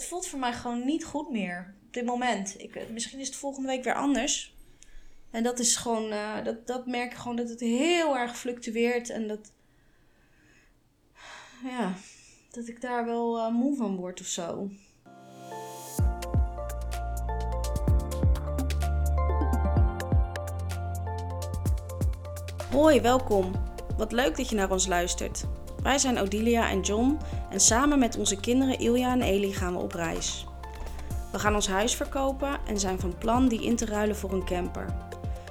het voelt voor mij gewoon niet goed meer. Op dit moment. Ik, misschien is het volgende week weer anders. En dat is gewoon, uh, dat, dat merk ik gewoon dat het heel erg fluctueert. En dat, ja, dat ik daar wel uh, moe van word of zo. Hoi, welkom. Wat leuk dat je naar ons luistert. Wij zijn Odilia en John en samen met onze kinderen Ilja en Eli gaan we op reis. We gaan ons huis verkopen en zijn van plan die in te ruilen voor een camper.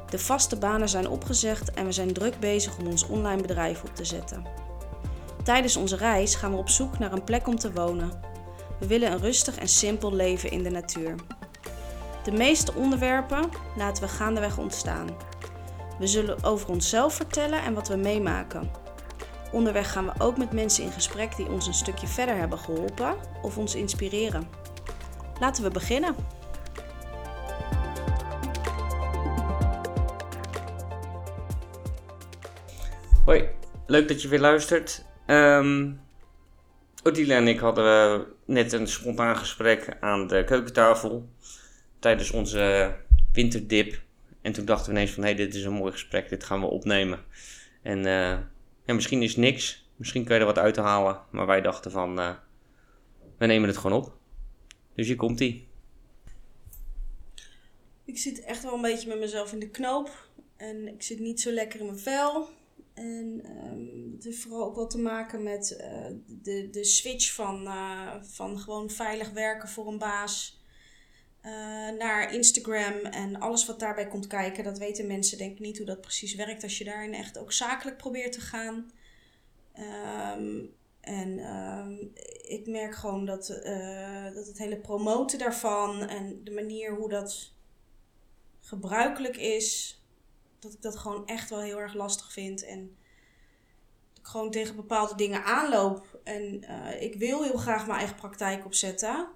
De vaste banen zijn opgezegd en we zijn druk bezig om ons online bedrijf op te zetten. Tijdens onze reis gaan we op zoek naar een plek om te wonen. We willen een rustig en simpel leven in de natuur. De meeste onderwerpen laten we gaandeweg ontstaan. We zullen over onszelf vertellen en wat we meemaken. Onderweg gaan we ook met mensen in gesprek die ons een stukje verder hebben geholpen of ons inspireren. Laten we beginnen. Hoi, leuk dat je weer luistert. Um, Odile en ik hadden net een spontaan gesprek aan de keukentafel tijdens onze winterdip. En toen dachten we ineens van, hé, dit is een mooi gesprek, dit gaan we opnemen. En uh, ja, misschien is niks, misschien kun je er wat uithalen. Maar wij dachten van, uh, we nemen het gewoon op. Dus hier komt ie. Ik zit echt wel een beetje met mezelf in de knoop. En ik zit niet zo lekker in mijn vel. En um, het heeft vooral ook wat te maken met uh, de, de switch van, uh, van gewoon veilig werken voor een baas uh, naar Instagram en alles wat daarbij komt kijken. Dat weten mensen denk ik niet hoe dat precies werkt als je daarin echt ook zakelijk probeert te gaan. Um, en um, ik merk gewoon dat, dat het hele promoten daarvan en de manier hoe dat gebruikelijk is, dat ik dat gewoon echt wel heel erg lastig vind. En ik gewoon tegen bepaalde dingen aanloop. En uh, ik wil heel graag mijn eigen praktijk opzetten.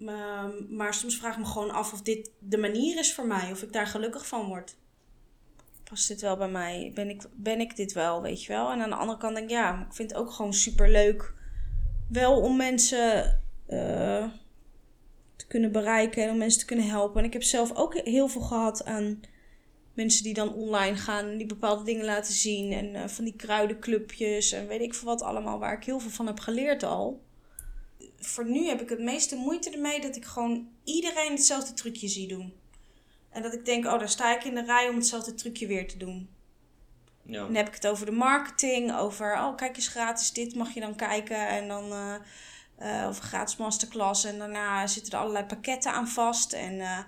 Maar, maar soms vraag ik me gewoon af of dit de manier is voor mij. Of ik daar gelukkig van word. Past dit wel bij mij? Ben ik, ben ik dit wel, weet je wel? En aan de andere kant denk ik, ja, ik vind het ook gewoon super leuk. Wel om mensen uh, te kunnen bereiken en om mensen te kunnen helpen. En ik heb zelf ook heel veel gehad aan mensen die dan online gaan en die bepaalde dingen laten zien. En uh, van die kruidenclubjes en weet ik veel wat allemaal, waar ik heel veel van heb geleerd al. Voor nu heb ik het meeste moeite ermee dat ik gewoon iedereen hetzelfde trucje zie doen. En dat ik denk, oh, daar sta ik in de rij om hetzelfde trucje weer te doen. Ja. Dan heb ik het over de marketing, over, oh, kijk eens gratis, dit mag je dan kijken. En dan uh, uh, over gratis masterclass. En daarna zitten er allerlei pakketten aan vast. En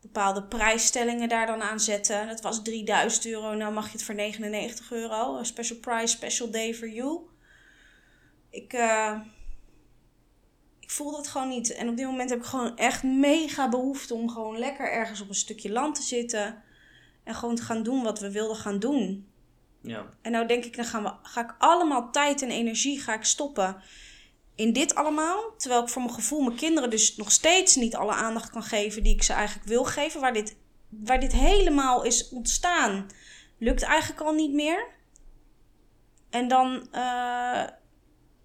bepaalde prijsstellingen daar dan aan zetten. Dat was 3000 euro, nou mag je het voor 99 euro. Special price, special day for you. Ik, ik voel dat gewoon niet. En op dit moment heb ik gewoon echt mega behoefte om gewoon lekker ergens op een stukje land te zitten. En gewoon te gaan doen wat we wilden gaan doen. Ja. En nou denk ik, dan gaan we, ga ik allemaal tijd en energie ga ik stoppen in dit allemaal. Terwijl ik voor mijn gevoel mijn kinderen dus nog steeds niet alle aandacht kan geven die ik ze eigenlijk wil geven. Waar dit, waar dit helemaal is ontstaan, lukt eigenlijk al niet meer. En dan uh,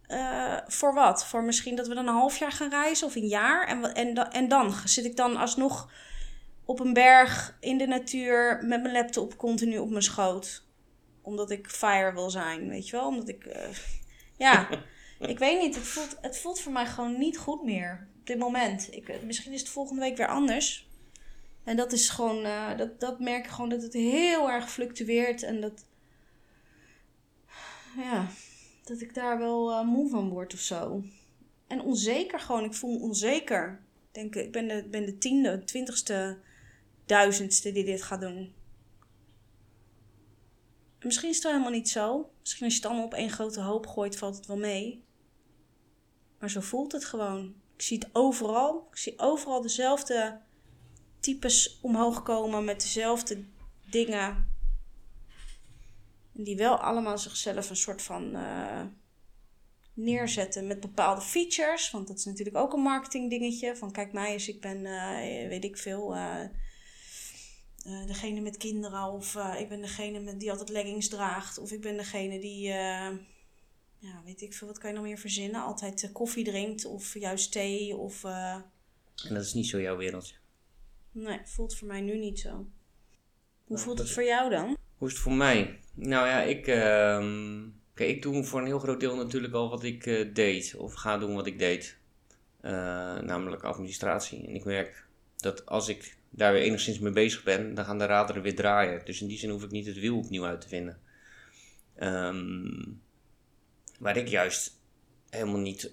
uh, voor wat? Voor misschien dat we dan een half jaar gaan reizen of een jaar. En, en, en dan zit ik dan alsnog op een berg in de natuur met mijn laptop continu op mijn schoot. Omdat ik fire wil zijn, weet je wel? Omdat ik. Uh, ja. ik weet niet, het voelt, het voelt voor mij gewoon niet goed meer op dit moment. Ik, misschien is het volgende week weer anders. En dat is gewoon, uh, dat, dat merk ik gewoon dat het heel erg fluctueert en dat, ja, dat ik daar wel uh, moe van word of zo. En onzeker gewoon, ik voel me onzeker. Ik denk, ik ben de, ben de tiende, twintigste, duizendste die dit gaat doen. En misschien is het wel helemaal niet zo. Misschien als je het allemaal op één grote hoop gooit, valt het wel mee. Maar zo voelt het gewoon. Ik zie het overal. Ik zie overal dezelfde types omhoog komen met dezelfde dingen. Die wel allemaal zichzelf een soort van uh, neerzetten met bepaalde features. Want dat is natuurlijk ook een marketing dingetje. Van kijk mij eens, ik ben, uh, weet ik veel, uh, degene met kinderen. Of ik ben degene met, die altijd leggings draagt. Of ik ben degene die ja, weet ik veel, wat kan je nog meer verzinnen? Altijd eh, koffie drinkt of juist thee of... eh, En dat is niet zo jouw wereldje. nee, voelt voor mij nu niet zo. Hoe voelt het voor jou dan? Hoe is het voor mij? Nou ja, ik, kijk, ik doe voor een heel groot deel natuurlijk al wat ik eh, deed. Of ga doen wat ik deed. Eh, namelijk administratie. En ik merk dat als ik daar weer enigszins mee bezig ben, dan gaan de raderen weer draaien. Dus in die zin hoef ik niet het wiel opnieuw uit te vinden. Ehm, waar ik juist helemaal niet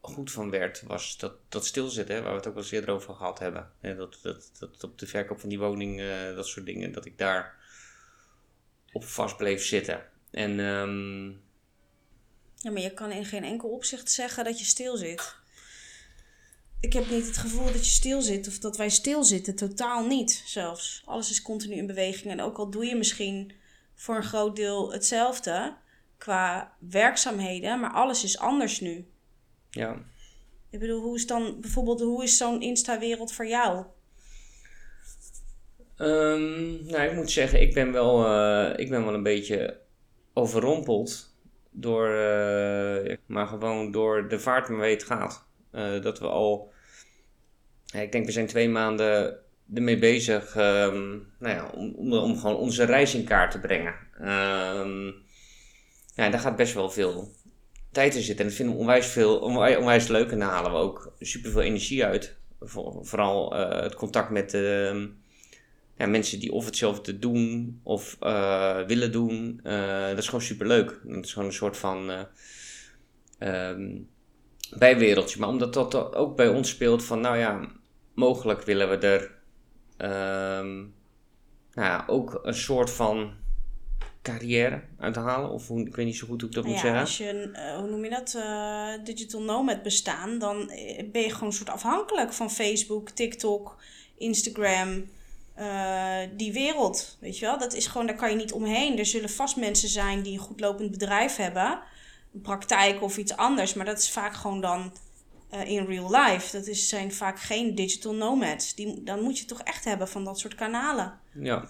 goed van werd, was dat, dat stilzitten, waar we het ook wel eens over gehad hebben. Dat, dat, dat op de verkoop van die woning, eh, dat soort dingen, dat ik daar op vast bleef zitten. En ehm, Ja, maar je kan in geen enkel opzicht zeggen dat je stil zit. Ik heb niet het gevoel dat je stil zit of dat wij stilzitten. Totaal niet zelfs. Alles is continu in beweging. En ook al doe je misschien voor een groot deel hetzelfde qua werkzaamheden, maar alles is anders nu. ja, Ik bedoel, hoe is dan bijvoorbeeld, hoe is zo'n Insta-wereld voor jou? Ehm, nou, ik moet zeggen, ik ben wel, eh, ik ben wel een beetje overrompeld door, eh, maar gewoon door de vaart waarmee het gaat. Eh, dat we al, ik denk we zijn twee maanden ermee bezig, ehm, nou ja, om, om, gewoon onze reis in kaart te brengen. Ehm, ja, daar gaat best wel veel tijd in zitten en dat vinden we onwijs, veel, onwijs, leuk en daar halen we ook super veel energie uit. Voor- vooral het contact met ehm, ja, mensen die of hetzelfde doen of eh, willen doen. Eh, dat is gewoon super leuk. Dat is gewoon een soort van eh, ehm, bijwereldje. Maar omdat dat ook bij ons speelt van, nou ja, mogelijk willen we er ehm, nou ja, ook een soort van carrière uit halen. Of hoe, ik weet niet zo goed hoe ik dat moet ja, zeggen. als je, een, hoe noem je dat, digital nomad bestaan, dan ben je gewoon een soort afhankelijk van Facebook, TikTok, Instagram, eh, die wereld. Weet je wel, dat is gewoon, daar kan je niet omheen. Er zullen vast mensen zijn die een goed lopend bedrijf hebben, een praktijk of iets anders, maar dat is vaak gewoon dan eh, in real life. Dat is, zijn vaak geen digital nomads. Die, dan moet je toch echt hebben van dat soort kanalen. Ja.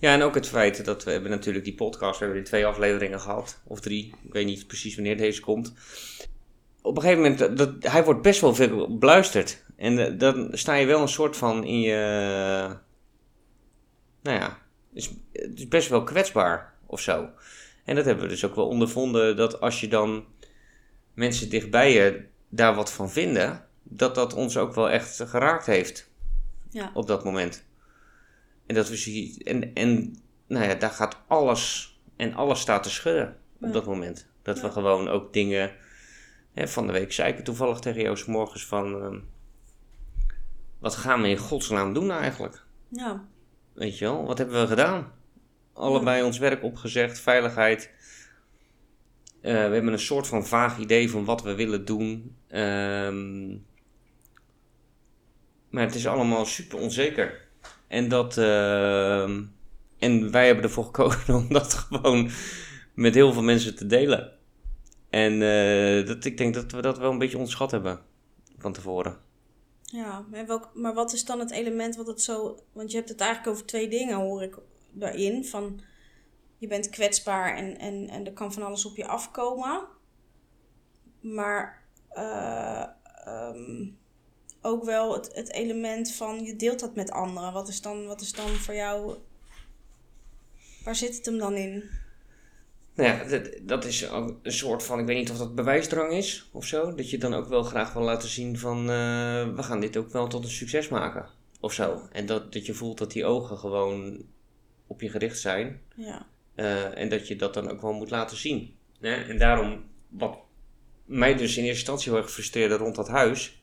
ja, en ook het feit dat we hebben natuurlijk die podcast, we hebben er twee afleveringen gehad, of drie, ik weet niet precies wanneer deze komt. Op een gegeven moment, dat, dat- hij wordt best wel veel beluisterd. En eh, dan sta je wel een soort van in je, nou ja, het is, het is best wel kwetsbaar of zo. En dat hebben we dus ook wel ondervonden, dat als je dan mensen dichtbij je daar wat van vinden, dat dat ons ook wel echt geraakt heeft Ja. op dat moment. En dat we zien, en, en nou ja, daar gaat alles, en alles staat te schudden op dat moment. Dat we gewoon ook dingen, hè, van de week zei ik toevallig tegen jou 's morgens van, ehm, wat gaan we in godsnaam doen eigenlijk? Ja. Weet je wel, wat hebben we gedaan? Allebei ons werk opgezegd, veiligheid. Eh, we hebben een soort van vaag idee van wat we willen doen. Ehm, maar het is allemaal super onzeker. En dat. ehm, en wij hebben ervoor gekozen om dat gewoon met heel veel mensen te delen. En eh, dat, ik denk dat we dat wel een beetje onderschat hebben van tevoren. Ja, en welk, maar wat is dan het element wat het zo... Want je hebt het eigenlijk over twee dingen, hoor ik daarin. Van, je bent kwetsbaar en, en, en er kan van alles op je afkomen. Maar eh, ehm, ook wel het, het element van, je deelt dat met anderen. Wat is, dan, wat is dan voor jou... Waar zit het hem dan in? Nou ja, dat, dat is ook een soort van, ik weet niet of dat bewijsdrang is of zo. Dat je dan ook wel graag wil laten zien van, eh, we gaan dit ook wel tot een succes maken of zo. En dat, dat je voelt dat die ogen gewoon op je gericht zijn. Ja, eh, en dat je dat dan ook wel moet laten zien. Hè? En daarom, wat mij dus in eerste instantie heel erg frustreerde rond dat huis,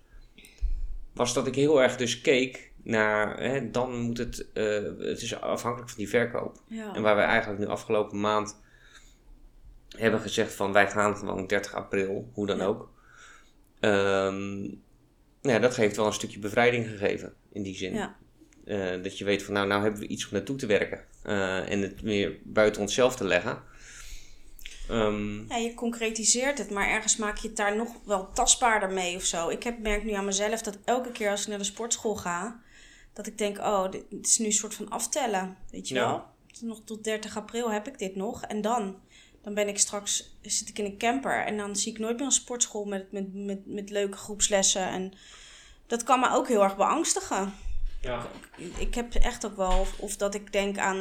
was dat ik heel erg dus keek naar, hè, dan moet het, eh, het is afhankelijk van die verkoop. ja. En waar we eigenlijk nu afgelopen maand hebben gezegd van wij gaan gewoon 30 april, hoe dan Ja. ook. Nou ja, dat heeft wel een stukje bevrijding gegeven in die zin. ja. Eh, dat je weet van nou, nou hebben we iets om naartoe te werken. Eh, en het meer buiten onszelf te leggen. Ehm, Ja, je concretiseert het, maar ergens maak je het daar nog wel tastbaarder mee of zo. Ik heb, merk nu aan mezelf dat elke keer als ik naar de sportschool ga, dat ik denk, oh, dit, dit is nu een soort van aftellen. Weet je Ja. wel? Nog tot 30 april heb ik dit nog. En dan. Dan ben ik straks, zit ik in een camper en dan zie ik nooit meer een sportschool met, met, met, met leuke groepslessen. En dat kan me ook heel erg beangstigen. Ja. Ik heb echt ook wel, of, of dat ik denk aan,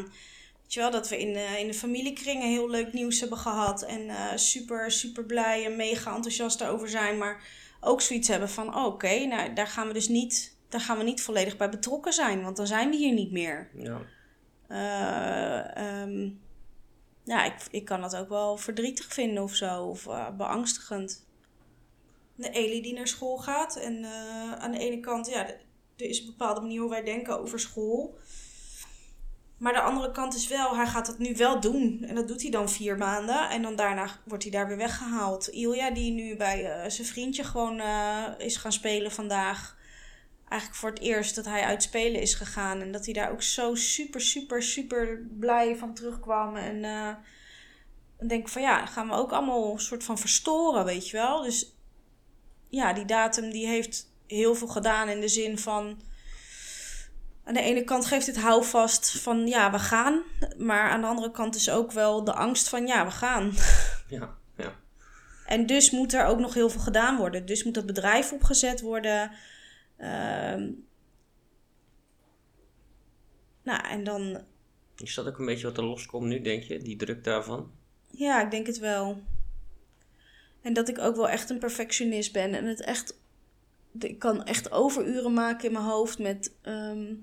weet je wel, dat we in de, in de familiekringen heel leuk nieuws hebben gehad. En eh, super, super blij en mega enthousiast daarover zijn. Maar ook zoiets hebben van, oh, oké, nou daar gaan we dus niet, daar gaan we niet volledig bij betrokken zijn. Want dan zijn we hier niet meer. Ja. Eh, ehm, ja, ik, ik kan dat ook wel verdrietig vinden of zo, of eh, beangstigend. De Eli die naar school gaat en eh, aan de ene kant, ja, er is een bepaalde manier hoe wij denken over school. Maar de andere kant is wel, hij gaat het nu wel doen. En dat doet hij dan vier maanden. En dan daarna wordt hij daar weer weggehaald. Ilja, die nu bij zijn vriendje gewoon is gaan spelen vandaag eigenlijk voor het eerst dat hij uit spelen is gegaan. En dat hij daar ook zo super, super, super blij van terugkwam. En uh, dan denk ik van ja, gaan we ook allemaal een soort van verstoren, weet je wel. Dus ja, die datum die heeft heel veel gedaan in de zin van... Aan de ene kant geeft het houvast van ja, we gaan. Maar aan de andere kant is ook wel de angst van ja, we gaan. Ja, ja. En dus moet er ook nog heel veel gedaan worden. Dus moet dat bedrijf opgezet worden. Ehm, nou, en dan. Is dat ook een beetje wat er loskomt nu, denk je? Die druk daarvan? Ja, ik denk het wel. En dat ik ook wel echt een perfectionist ben. En het echt. Ik kan echt overuren maken in mijn hoofd met. ehm,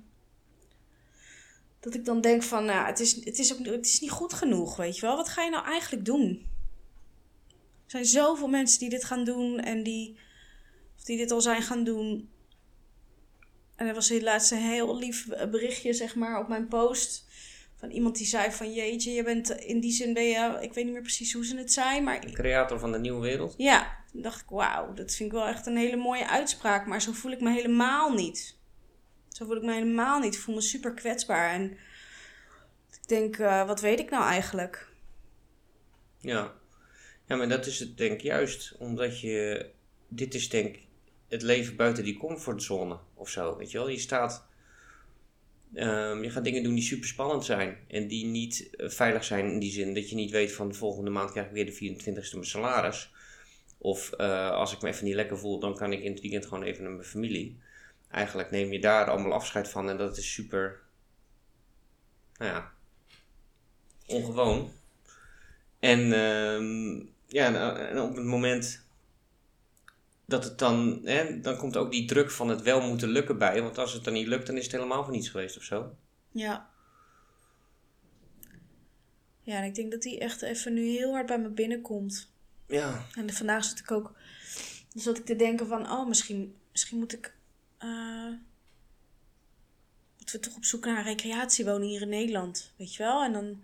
dat ik dan denk van, nou, het is, het, is ook, het is niet goed genoeg, weet je wel. Wat ga je nou eigenlijk doen? Er zijn zoveel mensen die dit gaan doen en die, of die dit al zijn gaan doen. En er was laatst een heel lief berichtje, zeg maar, op mijn post. Van iemand die zei van, jeetje, je bent in die zin ben je... Ik weet niet meer precies hoe ze het zei, maar... De creator van de nieuwe wereld? Ja, toen dacht ik, wauw, dat vind ik wel echt een hele mooie uitspraak. Maar zo voel ik me helemaal niet. Zo voel ik me helemaal niet. Ik voel me super kwetsbaar. En ik denk, uh, wat weet ik nou eigenlijk? Ja. Ja, maar dat is het denk ik juist. Omdat je... Dit is denk ik het leven buiten die comfortzone of zo. Weet je wel, je staat. Um, je gaat dingen doen die super spannend zijn en die niet uh, veilig zijn in die zin dat je niet weet van de volgende maand krijg ik weer de 24ste mijn salaris. Of uh, als ik me even niet lekker voel, dan kan ik in het weekend gewoon even naar mijn familie. Eigenlijk neem je daar allemaal afscheid van en dat is super, nou ja, ongewoon. En, um, ja, en op het moment dat het dan, hè, dan komt ook die druk van het wel moeten lukken bij. Want als het dan niet lukt, dan is het helemaal voor niets geweest of zo. Ja. Ja, en ik denk dat die echt even nu heel hard bij me binnenkomt. Ja. En vandaag zat ik ook, dus zat ik te denken van, oh, misschien, misschien moet ik, uh, moeten we toch op zoek naar een recreatiewoning hier in Nederland, weet je wel? En dan,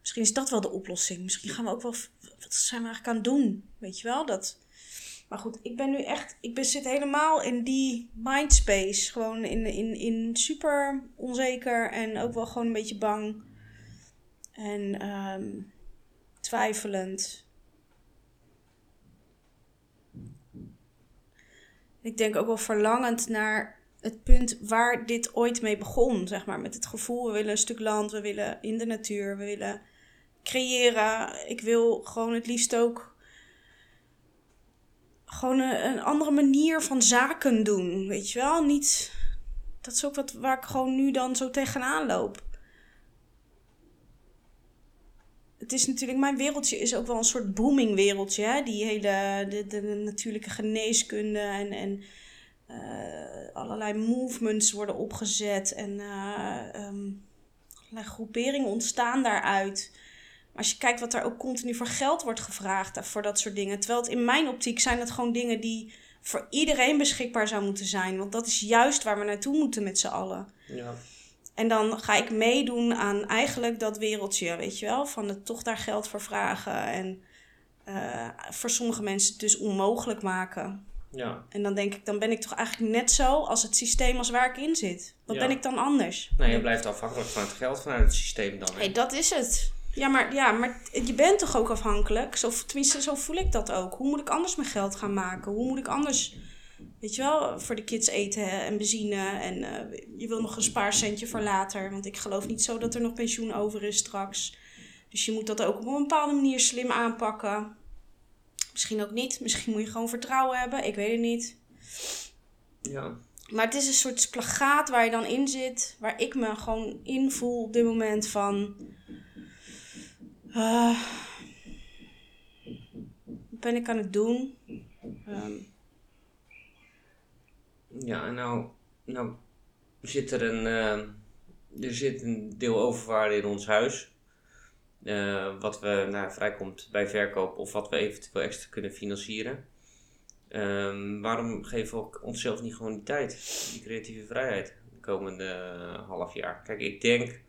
misschien is dat wel de oplossing. Misschien gaan we ook wel, wat zijn we eigenlijk aan het doen, weet je wel? Dat maar goed, ik ben nu echt, ik ben, zit helemaal in die mindspace. Gewoon in, in, in super onzeker en ook wel gewoon een beetje bang. En um, twijfelend. Ik denk ook wel verlangend naar het punt waar dit ooit mee begon. Zeg maar, met het gevoel, we willen een stuk land, we willen in de natuur, we willen creëren. Ik wil gewoon het liefst ook gewoon een, andere manier van zaken doen, weet je wel? Niet, dat is ook wat waar ik gewoon nu dan zo tegenaan loop. Het is natuurlijk, mijn wereldje is ook wel een soort booming wereldje. Hè? Die hele, de, natuurlijke geneeskunde en, en uh, allerlei movements worden opgezet. En uh, um, allerlei groeperingen ontstaan daaruit als je kijkt wat er ook continu voor geld wordt gevraagd voor dat soort dingen. Terwijl het in mijn optiek zijn het gewoon dingen die voor iedereen beschikbaar zou moeten zijn. Want dat is juist waar we naartoe moeten met z'n allen. Ja. En dan ga ik meedoen aan eigenlijk dat wereldje, weet je wel. Van het toch daar geld voor vragen. En uh, voor sommige mensen het dus onmogelijk maken. Ja. En dan denk ik, dan ben ik toch eigenlijk net zo als het systeem als waar ik in zit. Wat Ja. ben ik dan anders? Nee, je blijft afhankelijk van het geld vanuit het systeem dan. Hey, dat is het. Ja maar, ja, maar je bent toch ook afhankelijk? Zo, tenminste, zo voel ik dat ook. Hoe moet ik anders mijn geld gaan maken? Hoe moet ik anders, weet je wel, voor de kids eten en benzine. En eh, je wil nog een spaarcentje voor later. Want ik geloof niet zo dat er nog pensioen over is straks. Dus je moet dat ook op een bepaalde manier slim aanpakken. Misschien ook niet. Misschien moet je gewoon vertrouwen hebben. Ik weet het niet. Ja. Maar het is een soort splagaat waar je dan in zit. Waar ik me gewoon in voel op dit moment van... eh, wat ben ik aan het doen? Ehm, Ja, nou, nou zit er een, eh, er zit een deel overwaarde in ons huis. eh, wat we nou, vrijkomt bij verkoop of wat we eventueel extra kunnen financieren. Ehm, waarom geven we onszelf niet gewoon die tijd, die creatieve vrijheid, de komende eh, half jaar? Kijk, ik denk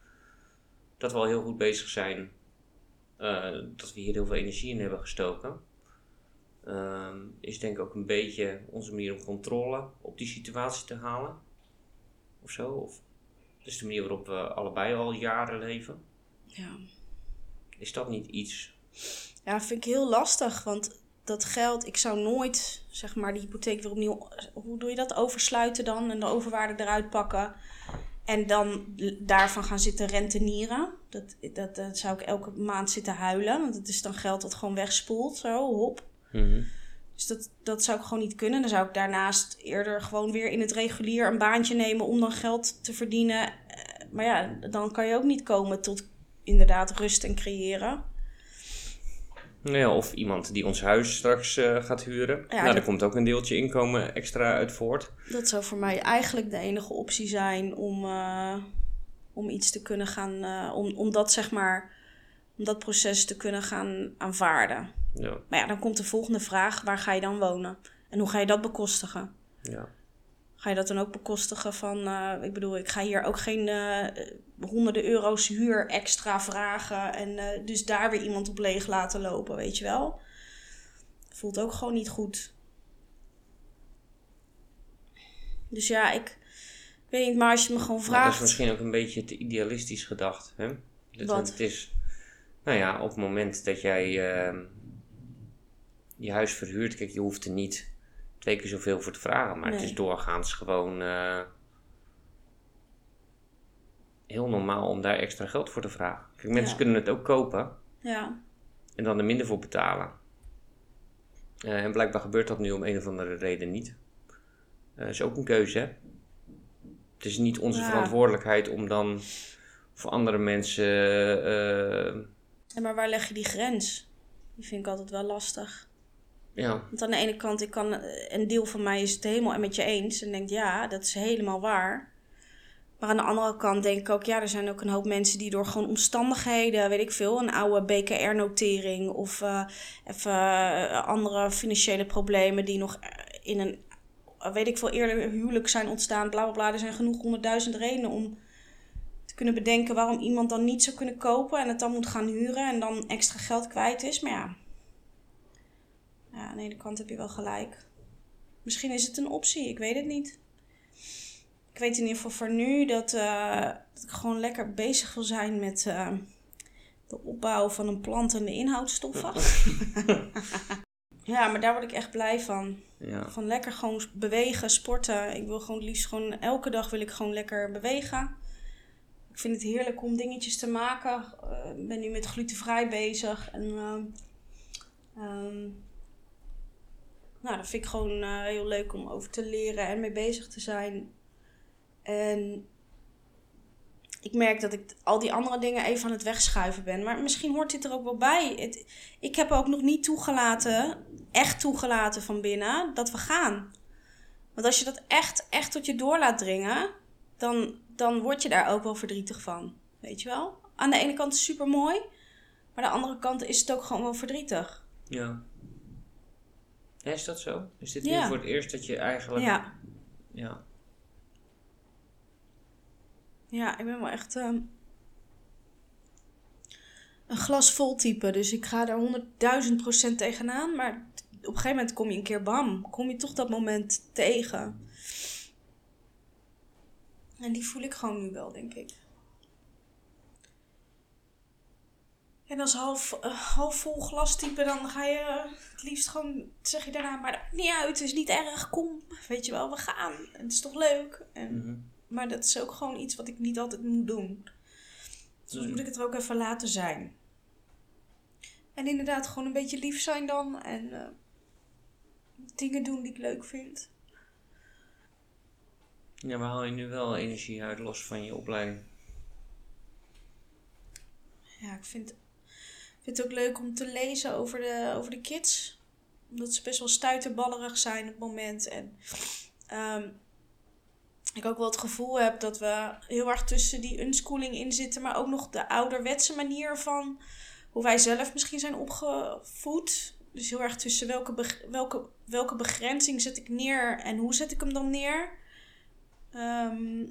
dat we al heel goed bezig zijn, dat we hier heel veel energie in hebben gestoken. Ehm, is denk ik ook een beetje onze manier om controle op die situatie te halen. Of zo. Of het is de manier waarop we allebei al jaren leven. ja. Is dat niet iets? Ja, vind ik heel lastig. Want dat geld, ik zou nooit, zeg maar, die hypotheek weer opnieuw. Hoe doe je dat? Oversluiten dan en de overwaarde eruit pakken. En dan daarvan gaan zitten rentenieren. Dat, dat, dat zou ik elke maand zitten huilen. Want het is dan geld dat gewoon wegspoelt. Zo, hop. Dus dat, dat zou ik gewoon niet kunnen. Dan zou ik daarnaast eerder gewoon weer in het regulier een baantje nemen om dan geld te verdienen. Eh, Maar ja, dan kan je ook niet komen tot inderdaad rust en creëren. Nou ja, of iemand die ons huis straks eh, gaat huren. Ja, nou, dat- daar komt ook een deeltje inkomen extra uit voort. Dat zou voor mij eigenlijk de enige optie zijn om, eh, om iets te kunnen gaan, eh, om, om dat zeg maar, om dat proces te kunnen gaan aanvaarden. Ja, Maar ja, dan komt de volgende vraag: waar ga je dan wonen? En hoe ga je dat bekostigen? ja. Ga je dat dan ook bekostigen van, eh, ik bedoel, ik ga hier ook geen eh, honderden euro's huur extra vragen en eh, dus daar weer iemand op leeg laten lopen, weet je wel? Voelt ook gewoon niet goed. Dus ja, ik, weet niet, maar als je me gewoon Maar dat is vraagt. misschien ook een beetje te idealistisch gedacht. Hè? Dat Wat? Het is, nou ja, op het moment dat jij ehm, je huis verhuurt, kijk, je hoeft er niet twee keer zoveel voor te vragen. Maar het is doorgaans gewoon eh, heel normaal om daar extra geld voor te vragen. Kijk, mensen Ja. kunnen het ook kopen Ja, en dan er minder voor betalen. Eh, en blijkbaar gebeurt dat nu om een of andere reden niet. Dat is ook een keuze, hè? Het is niet onze Ja. verantwoordelijkheid om dan voor andere mensen. eh, en maar waar leg je die grens? Die vind ik altijd wel lastig. Ja, Want aan de ene kant, ik kan, eh, een deel van mij is het helemaal met je eens. En denkt, ja, dat is helemaal waar. Maar aan de andere kant denk ik ook, ja, er zijn ook een hoop mensen die door gewoon omstandigheden, weet ik veel, een oude BKR-notering of eh, even eh, andere financiële problemen die nog in een, weet ik veel, eerder huwelijk zijn ontstaan, bla bla bla. Er zijn genoeg honderdduizend redenen om te kunnen bedenken waarom iemand dan niet zou kunnen kopen en het dan moet gaan huren en dan extra geld kwijt is. Maar ja, ja, aan de ene kant heb je wel gelijk. Misschien is het een optie, ik weet het niet. Ik weet in ieder geval voor nu dat, eh, dat ik gewoon lekker bezig wil zijn met eh, de opbouw van een plant en de inhoudstoffen. ja, maar daar word ik echt blij van. ja, Van lekker gewoon bewegen, sporten. Ik wil gewoon het liefst gewoon elke dag wil ik gewoon lekker bewegen. Ik vind het heerlijk om dingetjes te maken. Eh, Ik ben nu met glutenvrij bezig. En ehm, ehm, nou, dat vind ik gewoon eh, heel leuk om over te leren en mee bezig te zijn. En ik merk dat ik al die andere dingen even aan het wegschuiven ben. Maar misschien hoort dit er ook wel bij. Het, ik heb ook nog niet toegelaten, echt toegelaten van binnen, dat we gaan. Want als je dat echt, echt tot je door laat dringen, dan, dan word je daar ook wel verdrietig van. Weet je wel? Aan de ene kant super mooi, maar aan de andere kant is het ook gewoon wel verdrietig. ja. Ja, Is dat zo? Is dit Ja. voor het eerst dat je eigenlijk. Ja, ja. ja ik ben wel echt ehm, een glas vol type. Dus ik ga daar honderdduizend procent tegenaan. Maar op een gegeven moment kom je een keer bam. Kom je toch dat moment tegen. En die voel ik gewoon nu wel, denk ik. En als half, eh, half vol glas type, dan ga je eh, het liefst gewoon, zeg je daarna, maar niet uit, het is niet erg, kom. Weet je wel, we gaan. Het is toch leuk. En, Mhm. Maar dat is ook gewoon iets wat ik niet altijd moet doen. Soms Mhm. moet ik het er ook even laten zijn. En inderdaad gewoon een beetje lief zijn dan. En eh, dingen doen die ik leuk vind. Ja, maar haal je nu wel energie uit los van je opleiding? Ja, ik vind, vind het ook leuk om te lezen over de, over de kids. Omdat ze best wel stuiterballerig zijn op het moment. En ehm, ik ook wel het gevoel heb dat we heel erg tussen die unschooling in zitten. Maar ook nog de ouderwetse manier van hoe wij zelf misschien zijn opgevoed. Dus heel erg tussen welke, welke, welke begrenzing zet ik neer en hoe zet ik hem dan neer. Ehm,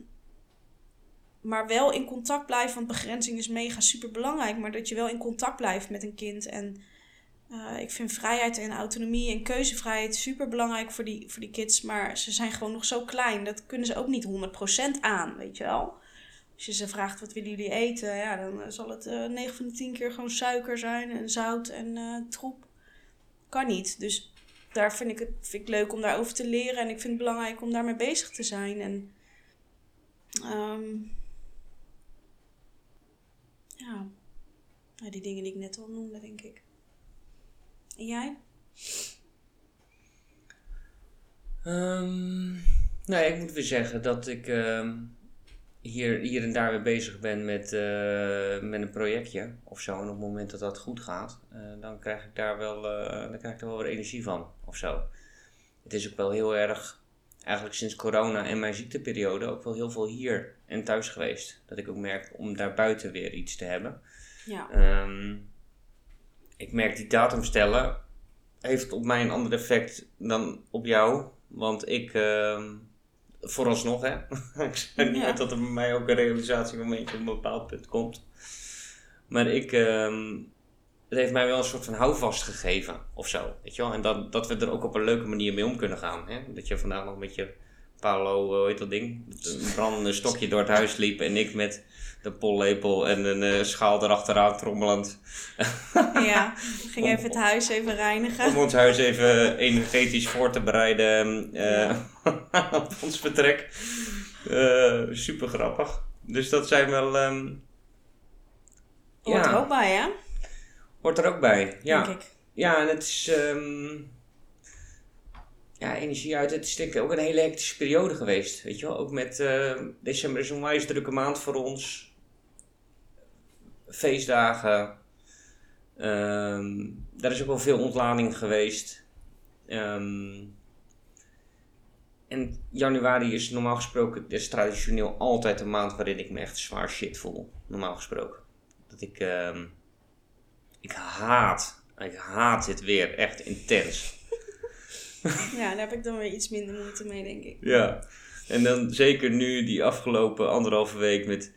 maar wel in contact blijven, want begrenzing is mega super belangrijk. Maar dat je wel in contact blijft met een kind. En eh, ik vind vrijheid en autonomie en keuzevrijheid super belangrijk voor die, voor die kids. Maar ze zijn gewoon nog zo klein. Dat kunnen ze ook niet 100% aan, weet je wel. Als je ze vraagt wat willen jullie eten, ja, dan eh, zal het eh 9 van de 10 keer gewoon suiker zijn en zout en troep. Kan niet. Dus daar vind ik het vind ik leuk om daarover te leren. En ik vind het belangrijk om daarmee bezig te zijn. En ehm, ja. die dingen die ik net al noemde, denk ik. En jij? Ehm, nou, ik moet weer zeggen dat ik ehm, hier, hier en daar weer bezig ben met, eh, met een projectje of zo. En op het moment dat dat goed gaat, eh, dan krijg ik daar wel, eh, dan krijg ik wel weer energie van of zo. Het is ook wel heel erg, eigenlijk sinds corona en mijn ziekteperiode, ook wel heel veel hier en thuis geweest. Dat ik ook merk om daar buiten weer iets te hebben. Ja. Ehm, ik merk die datum stellen heeft op mij een ander effect dan op jou. Want ik, ehm, vooralsnog hè, ik zeg niet Ja. uit dat er bij mij ook een realisatiemomentje op een bepaald punt komt. Maar ik, ehm, het heeft mij wel een soort van houvast gegeven of zo. Weet je wel? En dat, dat we er ook op een leuke manier mee om kunnen gaan. Hè? Dat je vandaag nog met je Paolo, hoe heet dat ding? Een brandende stokje door het huis liep en ik met de pollepel en een eh, schaal erachteraan trommelend. ja. Ik ging even het huis even reinigen. Om ons huis even energetisch voor te bereiden eh, op ons vertrek. Eh, super grappig. Dus dat zijn wel. ehm, Hoort er ook bij, hè? Hoort er ook bij. Ja, Denk ik. ja en het is. ehm, ja, energie uit. Het is denk ik ook een hele hectische periode geweest. Weet je wel? Ook met. eh, december is een wijs drukke maand voor ons. Feestdagen. Ehm, daar is ook wel veel ontlading geweest. Ehm, en januari is normaal gesproken, is traditioneel altijd een maand waarin ik me echt zwaar shit voel. Normaal gesproken. Dat ik, ik haat, ik haat dit weer echt intens. Ja, daar heb ik dan weer iets minder moeite mee, denk ik. Ja, en dan zeker nu die afgelopen anderhalve week met...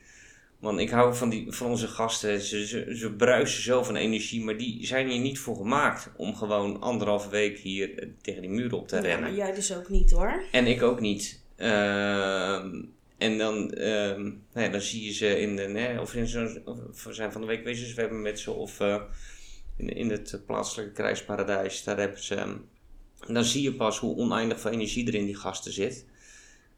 Man, ik hou van, die, van onze gasten. Ze, ze, ze bruisen zo van energie, maar die zijn hier niet voor gemaakt om gewoon anderhalve week hier eh, tegen die muren op te Ja, rennen. maar jij dus ook niet, hoor. En ik ook niet. Ehm, en dan, ehm, nou ja, dan zie je ze in de, hè, of in zo'n, we zijn van de week wezen zwemmen met ze, of eh, in, in het plaatselijke krijgsparadijs, daar hebben ze, ehm, en dan zie je pas hoe oneindig veel energie er in die gasten zit.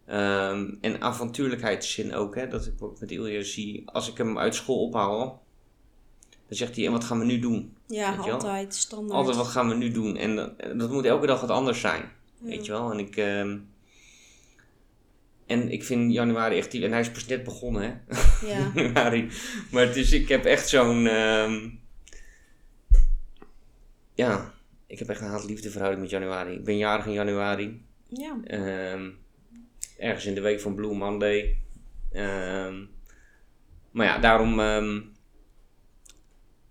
Ehm, en avontuurlijkheidszin ook, hè, dat ik ook met Ilja zie, als ik hem uit school ophaal, dan zegt hij, en wat gaan we nu doen? Ja, altijd standaard. Altijd, wat gaan we nu doen? En dat, dat moet elke dag wat anders zijn. Ja. Weet je wel? En ik, ehm, en ik vind januari echt... En hij is pas net begonnen, hè? Ja. januari. Maar het is, ik heb echt zo'n... ehm, ja, ik heb echt een haat-liefde verhouding met januari. Ik ben jarig in januari. ja. Ehm, ergens in de week van Blue Monday. Ehm, maar ja, daarom... ehm,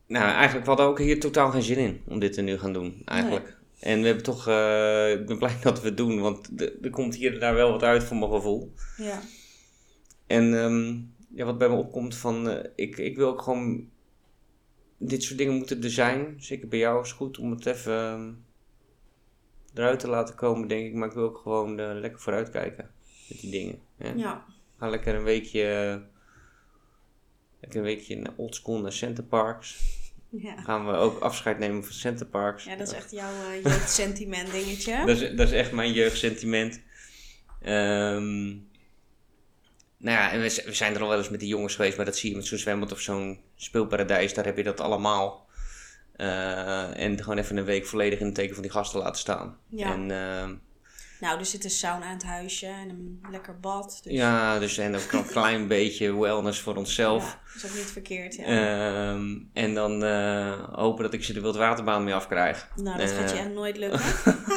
nou, eigenlijk we hadden ook hier totaal geen zin in om dit te nu gaan doen, eigenlijk. En we hebben toch... eh, ik ben blij dat we het doen, want er komt hier en daar wel wat uit voor mijn gevoel. Ja. En ehm, ja, wat bij me opkomt van... eh, ik, ik wil ook gewoon... Dit soort dingen moeten er zijn. Zeker bij jou is het goed om het even... ehm, eruit te laten komen, denk ik. Maar ik wil ook gewoon eh, lekker vooruit kijken met die dingen. Hè? Ja. Ga lekker een weekje... lekker een weekje naar oldschool naar Center Parks. Ja. Gaan we ook afscheid nemen van Center Parks. Ja, dat is echt jouw uh, jeugdsentiment dingetje. Dat is, dat is echt mijn jeugdsentiment. Ehm nou ja, en we, we zijn er al wel eens met die jongens geweest, maar dat zie je met zo'n zwembad of zo'n speelparadijs, daar heb je dat allemaal. Eh, en gewoon even een week volledig in het teken van die gasten laten staan. Ja. En, ehm, Nou, er zit een sauna aan het huisje en een lekker bad. Dus ja, dus en ook een klein beetje wellness voor onszelf. Ja, dat is ook niet verkeerd. Ja. Ehm, en dan eh, hopen dat ik ze de wildwaterbaan mee afkrijg. nou, dat gaat je eh, echt nooit lukken.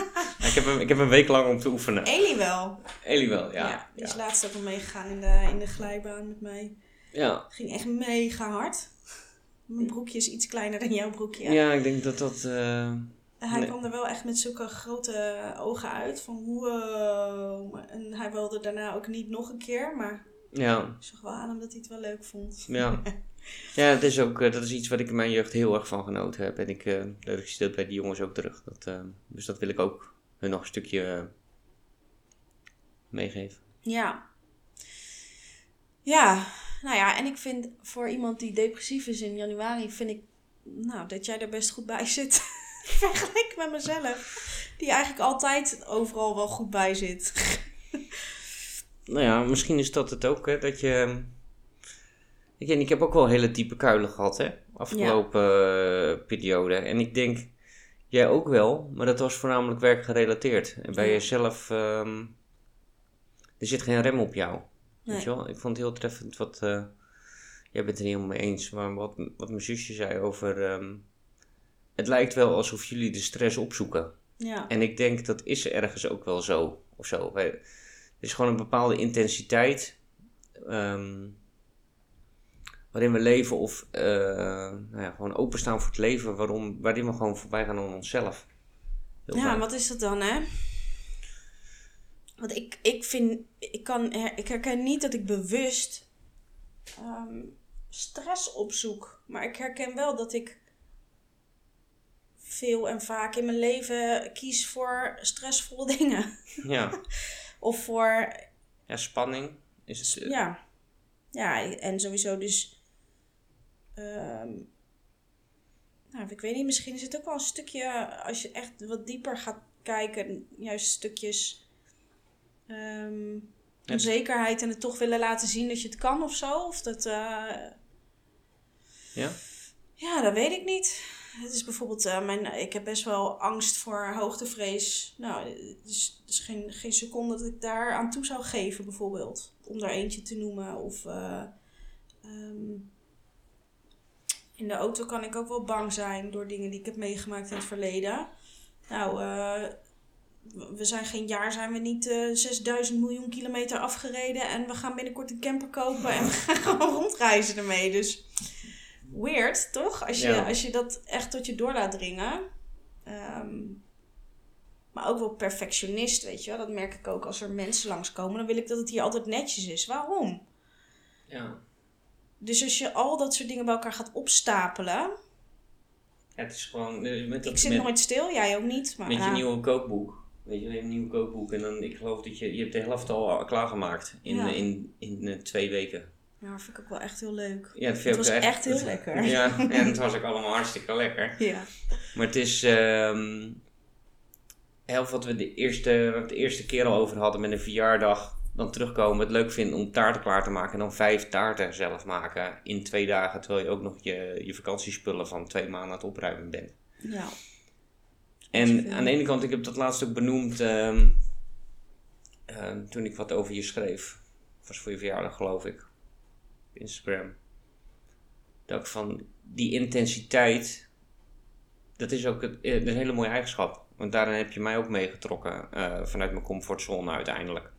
ik, heb een, ik heb een week lang om te oefenen. Elie wel. Elie wel, Ja, ja. die is ja. laatst ook al meegegaan in de, in de glijbaan met mij. Ja. Ging echt mega hard. Mijn broekje is iets kleiner dan jouw broekje. Ja, ik denk dat dat... eh, hij Nee. kwam er wel echt met zulke grote ogen uit. Van wow. En hij wilde daarna ook niet nog een keer. Maar ja, ik zag wel aan hem dat hij het wel leuk vond. ja. Ja, dat is ook eh, dat is iets wat ik in mijn jeugd heel erg van genoten heb. En ik, eh dat ik zie dat bij die jongens ook terug. Dat, eh, dus dat wil ik ook hun nog een stukje eh, meegeven. Ja. Ja, nou ja, en ik vind voor iemand die depressief is in januari, vind ik nou, dat jij er best goed bij zit. Vergeleken met mezelf, die eigenlijk altijd overal wel goed bij zit. Nou ja, misschien is dat het ook, hè, dat je... Ik, ik heb ook wel hele diepe kuilen gehad, hè, afgelopen eh, periode. En ik denk, jij ook wel, maar dat was voornamelijk werkgerelateerd. En bij Ja. jezelf, ehm, er zit geen rem op jou. Weet je wel? Ik vond het heel treffend wat, eh, jij bent het er niet helemaal mee eens, maar wat, wat mijn zusje zei over, ehm, het lijkt wel alsof jullie de stress opzoeken. Ja, En ik denk dat is ergens ook wel zo. Of zo. Wij- Er is gewoon een bepaalde intensiteit. ehm, waarin we leven of eh, nou ja, gewoon openstaan voor het leven. Waarom, waarin we gewoon voorbij gaan aan onszelf. Heel ja vaak. wat is dat dan, hè? Want ik, ik vind, ik, kan, ik herken niet dat ik bewust ehm, stress opzoek. Maar ik herken wel dat ik veel en vaak in mijn leven kies voor stressvolle dingen. Ja. Of voor, ja, spanning. Is het, eh, ja, ja, en sowieso dus, ehm, nou, ik weet niet, misschien is het ook wel een stukje, als je echt wat dieper gaat kijken, juist stukjes Ja. onzekerheid en het toch willen laten zien dat je het kan of zo. Of dat, eh, Ja? ja, dat weet ik niet. Het is bijvoorbeeld, eh, mijn, ik heb best wel angst voor hoogtevrees. Nou, het is, het is geen, geen seconde dat ik daar aan toe zou geven, bijvoorbeeld. Om er eentje te noemen. Of eh, ehm, in de auto kan ik ook wel bang zijn door dingen die ik heb meegemaakt in het verleden. Nou, eh, we zijn geen jaar, zijn we niet eh 6000 miljoen kilometer afgereden. En we gaan binnenkort een camper kopen en we gaan gewoon rondreizen ermee. Dus weird, toch? Als je, Ja. als je dat echt tot je door laat dringen. Ehm, maar ook wel perfectionist, weet je wel. Dat merk ik ook als er mensen langskomen. Dan wil ik dat het hier altijd netjes is. Waarom? ja. Dus als je al dat soort dingen bij elkaar gaat opstapelen. Ja, Het is gewoon... eh, Met, dat- Ik zit met, nooit stil, jij ook niet. Maar met je ja. nieuwe kookboek. Weet je, een nieuw kookboek en dan, ik geloof dat je, je hebt de helft al klaargemaakt in, Ja. eh, in, in, eh, twee weken. Ja, dat vind ik ook wel echt heel leuk. Ja, Het ik was echt heel lekker. Ja, en het was ook allemaal hartstikke lekker. Ja. Maar het is ehm heel wat we de eerste, de eerste keer al over hadden met een verjaardag. Dan terugkomen, het leuk vinden om taarten klaar te maken. En dan vijf taarten zelf maken in twee dagen. Terwijl je ook nog je, je vakantiespullen van twee maanden aan het opruimen bent. ja. En aan de ene kant, ik heb dat laatst ook benoemd ehm, ehm, toen ik wat over je schreef. Was voor je verjaardag, geloof ik. Instagram. Dat ik van die intensiteit, dat is ook het, eh, een hele mooie eigenschap. Want daarin heb je mij ook meegetrokken eh, vanuit mijn comfortzone uiteindelijk.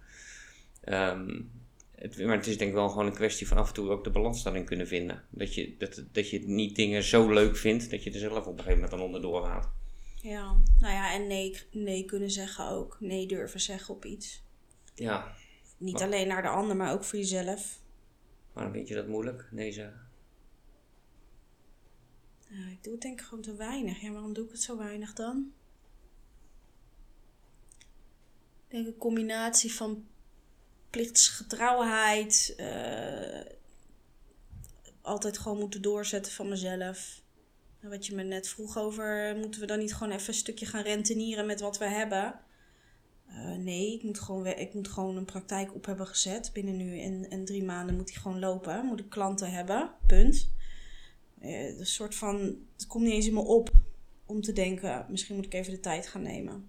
Ehm, het, maar het is denk ik wel gewoon een kwestie van af en toe ook de balans daarin kunnen vinden. Dat je, dat, dat je niet dingen zo leuk vindt dat je er zelf op een gegeven moment dan onderdoor gaat. Ja, nou ja, en nee, nee kunnen zeggen ook. Nee durven zeggen op iets. Ja, Niet alleen naar de ander, maar ook voor jezelf. Waarom vind je dat moeilijk? Ja, ik doe het denk ik gewoon te weinig. Ja, waarom doe ik het zo weinig dan? Ik denk een combinatie van plichtsgetrouwheid. eh, altijd gewoon moeten doorzetten van mezelf. En Wat je me net vroeg over, moeten we dan niet gewoon even een stukje gaan rentenieren met wat we hebben? Eh, nee, ik moet, gewoon, ik moet gewoon een praktijk op hebben gezet. Binnen nu en, en drie maanden moet die gewoon lopen. Moet ik klanten hebben, punt. Eh, een soort van, het komt niet eens in me op om te denken, misschien moet ik even de tijd gaan nemen.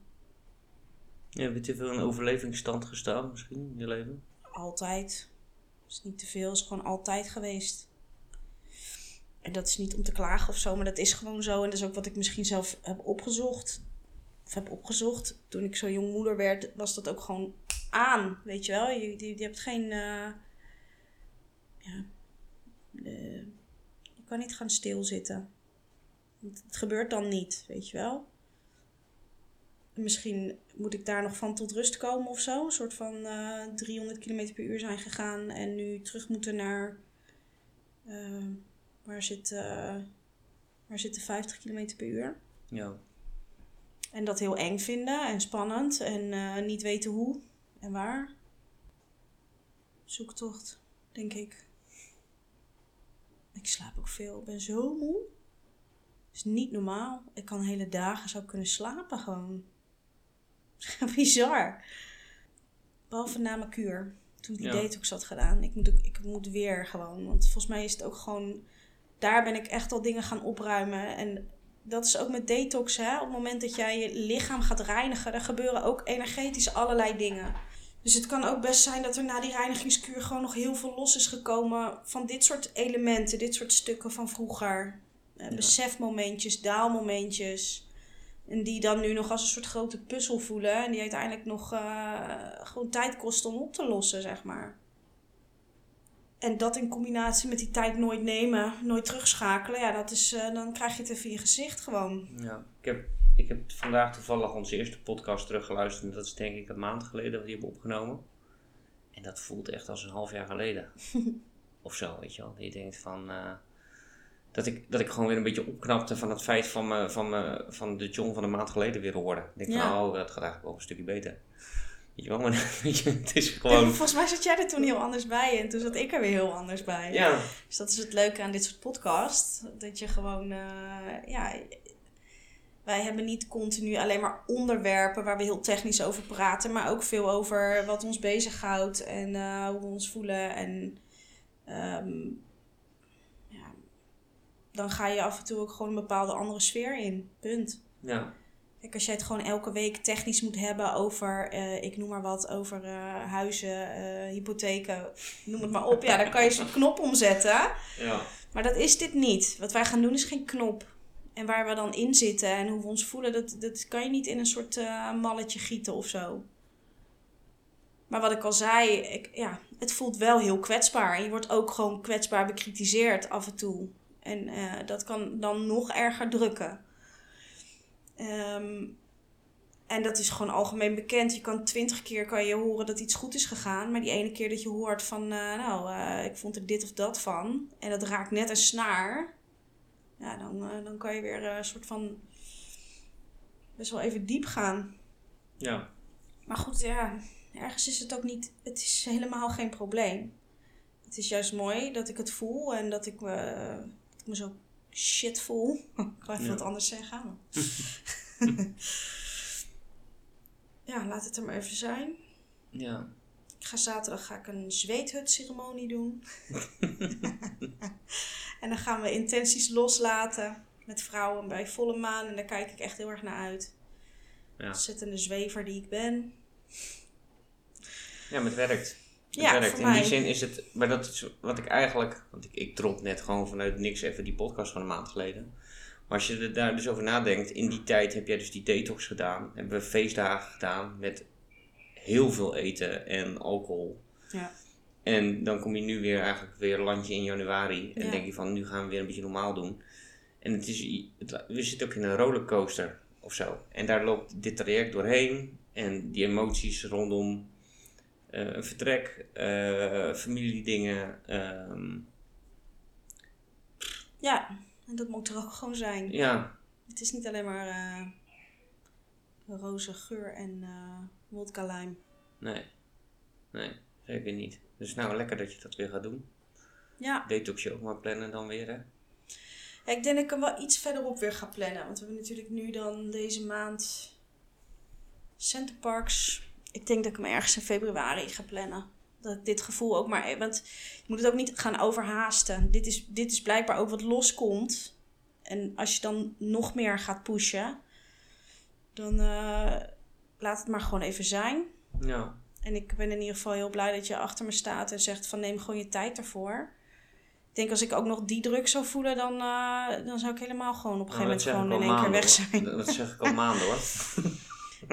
Ja, heb je te veel in overlevingsstand gestaan misschien in je leven? Altijd. is niet te veel, is gewoon altijd geweest. En dat is niet om te klagen of zo, maar dat is gewoon zo. En dat is ook wat ik misschien zelf heb opgezocht. Of heb opgezocht. Toen ik zo jong moeder werd, was dat ook gewoon aan. Weet je wel? Je, je, hebt geen. eh, ja. eh, je kan niet gaan stilzitten. Want Het gebeurt dan niet, weet je wel? En Misschien moet ik daar nog van tot rust komen of zo. Een soort van eh 300 km per uur zijn gegaan en nu terug moeten naar. eh, waar, zit, waar zit de 50 km per uur? Ja. En dat heel eng vinden en spannend en eh, niet weten hoe en waar. Zoektocht, denk ik. Ik slaap ook veel. Ik ben zo moe. is niet normaal. Ik kan hele dagen zo kunnen slapen gewoon. Bizar. Behalve na mijn kuur. Toen ik die Ja. detox had gedaan. Ik moet, ik moet weer gewoon. Want volgens mij is het ook gewoon... Daar ben ik echt al dingen gaan opruimen. En dat is ook met detox. Hè? Op het moment dat jij je lichaam gaat reinigen... Er gebeuren ook energetisch allerlei dingen. Dus het kan ook best zijn dat er na die reinigingskuur... gewoon nog heel veel los is gekomen... van dit soort elementen. Dit soort stukken van vroeger. Eh, Ja. Besefmomentjes, daalmomentjes... En die dan nu nog als een soort grote puzzel voelen. En die uiteindelijk nog eh, gewoon tijd kosten om op te lossen, zeg maar. En dat in combinatie met die tijd nooit nemen, nooit terugschakelen. Ja, dat is, eh, dan krijg je het even in je gezicht gewoon. ja. Ik, heb, ik heb vandaag toevallig onze eerste podcast teruggeluisterd. En dat is denk ik een maand geleden dat we die hebben opgenomen. En dat voelt echt als een half jaar geleden. of zo, weet je wel. Dat je denkt van... eh, dat, ik, dat ik gewoon weer een beetje opknapte van het feit van, me, van, me, van de John van een maand geleden weer hoorde. Ik denk Ja. van, oh, dat gaat eigenlijk wel een stukje beter. Weet je wel, maar weet je, het is En gewoon... volgens mij zat jij er toen heel anders bij en toen zat ik er weer heel anders bij. Ja, Dus dat is het leuke aan dit soort podcast. Dat je gewoon, eh, ja, wij hebben niet continu alleen maar onderwerpen waar we heel technisch over praten, maar ook veel over wat ons bezighoudt en eh, hoe we ons voelen. En ehm, ja, dan ga je af en toe ook gewoon een bepaalde andere sfeer in. Punt. ja, Kijk, als jij het gewoon elke week technisch moet hebben over, eh, ik noem maar wat, over eh, huizen, eh, hypotheken, noem het maar op. Ja, dan kan je zo'n knop omzetten. ja. Maar dat is dit niet. Wat wij gaan doen is geen knop. En waar we dan in zitten en hoe we ons voelen, dat, dat kan je niet in een soort eh, malletje gieten of zo. Maar wat ik al zei, ik, ja, het voelt wel heel kwetsbaar. En je wordt ook gewoon kwetsbaar bekritiseerd af en toe. En dat kan dan nog erger drukken. Ehm, en dat is gewoon algemeen bekend. Je kan twintig keer kan je horen dat iets goed is gegaan. Maar die ene keer dat je hoort van, eh, nou, eh, ik vond er dit of dat van. En dat raakt net een snaar. Ja, dan, eh, dan kan je weer een soort van best wel even diep gaan. ja. Maar goed, ja, ergens is het ook niet, het is helemaal geen probleem. Het is juist mooi dat ik het voel en dat ik me, dat ik me zo shit voel. ik wil even Ja. wat anders zeggen. ja, laat het er maar even zijn. ja. Ik ga zaterdag ga ik een zweethutceremonie doen. en dan gaan we intenties loslaten met vrouwen bij volle maan. En daar kijk ik echt heel erg naar uit. Ja. Ontzettende zwever die ik ben. Ja, maar het werkt. Ja, werkt. In mij. die zin is het, maar dat is wat ik eigenlijk, want ik, ik drop net gewoon vanuit niks even die podcast van een maand geleden. Maar als je er daar dus over nadenkt, in die tijd heb jij dus die detox gedaan. Hebben we feestdagen gedaan met heel veel eten en alcohol. Ja. En dan kom je nu weer eigenlijk weer landje in januari. En Ja. denk je van, nu gaan we weer een beetje normaal doen. En het is, het, we zitten ook in een rollercoaster of zo. En daar loopt dit traject doorheen. En die emoties rondom een vertrek, eh, familiedingen. ehm, Ja, en dat moet er ook gewoon zijn. ja, Het is niet alleen maar eh roze geur en eh wodka lime. nee. Nee, zeker niet. Dus nou, lekker dat je dat weer gaat doen. Ja. Detox je ook maar plannen dan weer, hè? ja, ik denk dat ik hem wel iets verderop weer ga plannen. Want we hebben natuurlijk nu dan deze maand Centerparks. Ik denk dat ik hem ergens in februari ga plannen. Dat ik dit gevoel ook maar... Want je moet het ook niet gaan overhaasten. Dit is, dit is blijkbaar ook wat loskomt. En als je dan nog meer gaat pushen... Dan eh, laat het maar gewoon even zijn. Ja. En ik ben in ieder geval heel blij dat je achter me staat en zegt van neem gewoon je tijd ervoor. Ik denk als ik ook nog die druk zou voelen, dan, eh, dan zou ik helemaal gewoon op een Nou, gegeven moment gewoon in één keer weg zijn. Dat zeg ik al maanden hoor.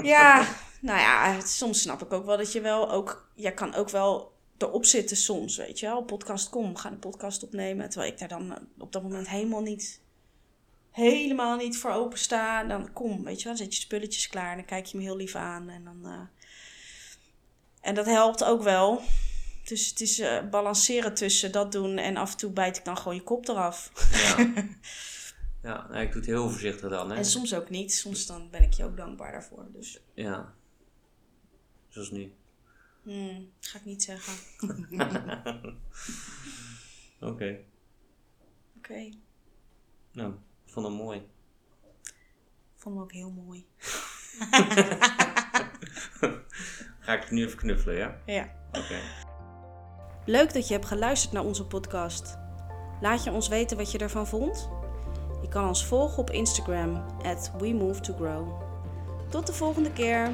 Ja, nou ja, soms snap ik ook wel dat je wel ook, jij kan ook wel erop zitten soms, weet je wel. Podcast kom, we gaan een podcast opnemen. Terwijl ik daar dan eh, op dat moment helemaal niet, helemaal niet voor open sta. Dan kom, weet je wel, dan zet je spulletjes klaar en dan kijk je me heel lief aan. En dan, eh, en dat helpt ook wel. Dus het is eh, balanceren tussen dat doen en af en toe bijt ik dan gewoon je kop eraf. Ja. Ja, nee, ik doe het heel voorzichtig dan. Hè. En soms ook niet. Soms dan ben ik je ook dankbaar daarvoor. Dus Ja. Zoals nu. hmm, ga ik niet zeggen. Oké. Oké. Nou, ik vond hem mooi. Ik vond hem ook heel mooi. Ga ik nu even knuffelen, ja? Ja. Oké. Leuk dat je hebt geluisterd naar onze podcast. Laat je ons weten wat je ervan vond? Je kan ons volgen op Instagram, at WeMoveToGrow. Tot de volgende keer!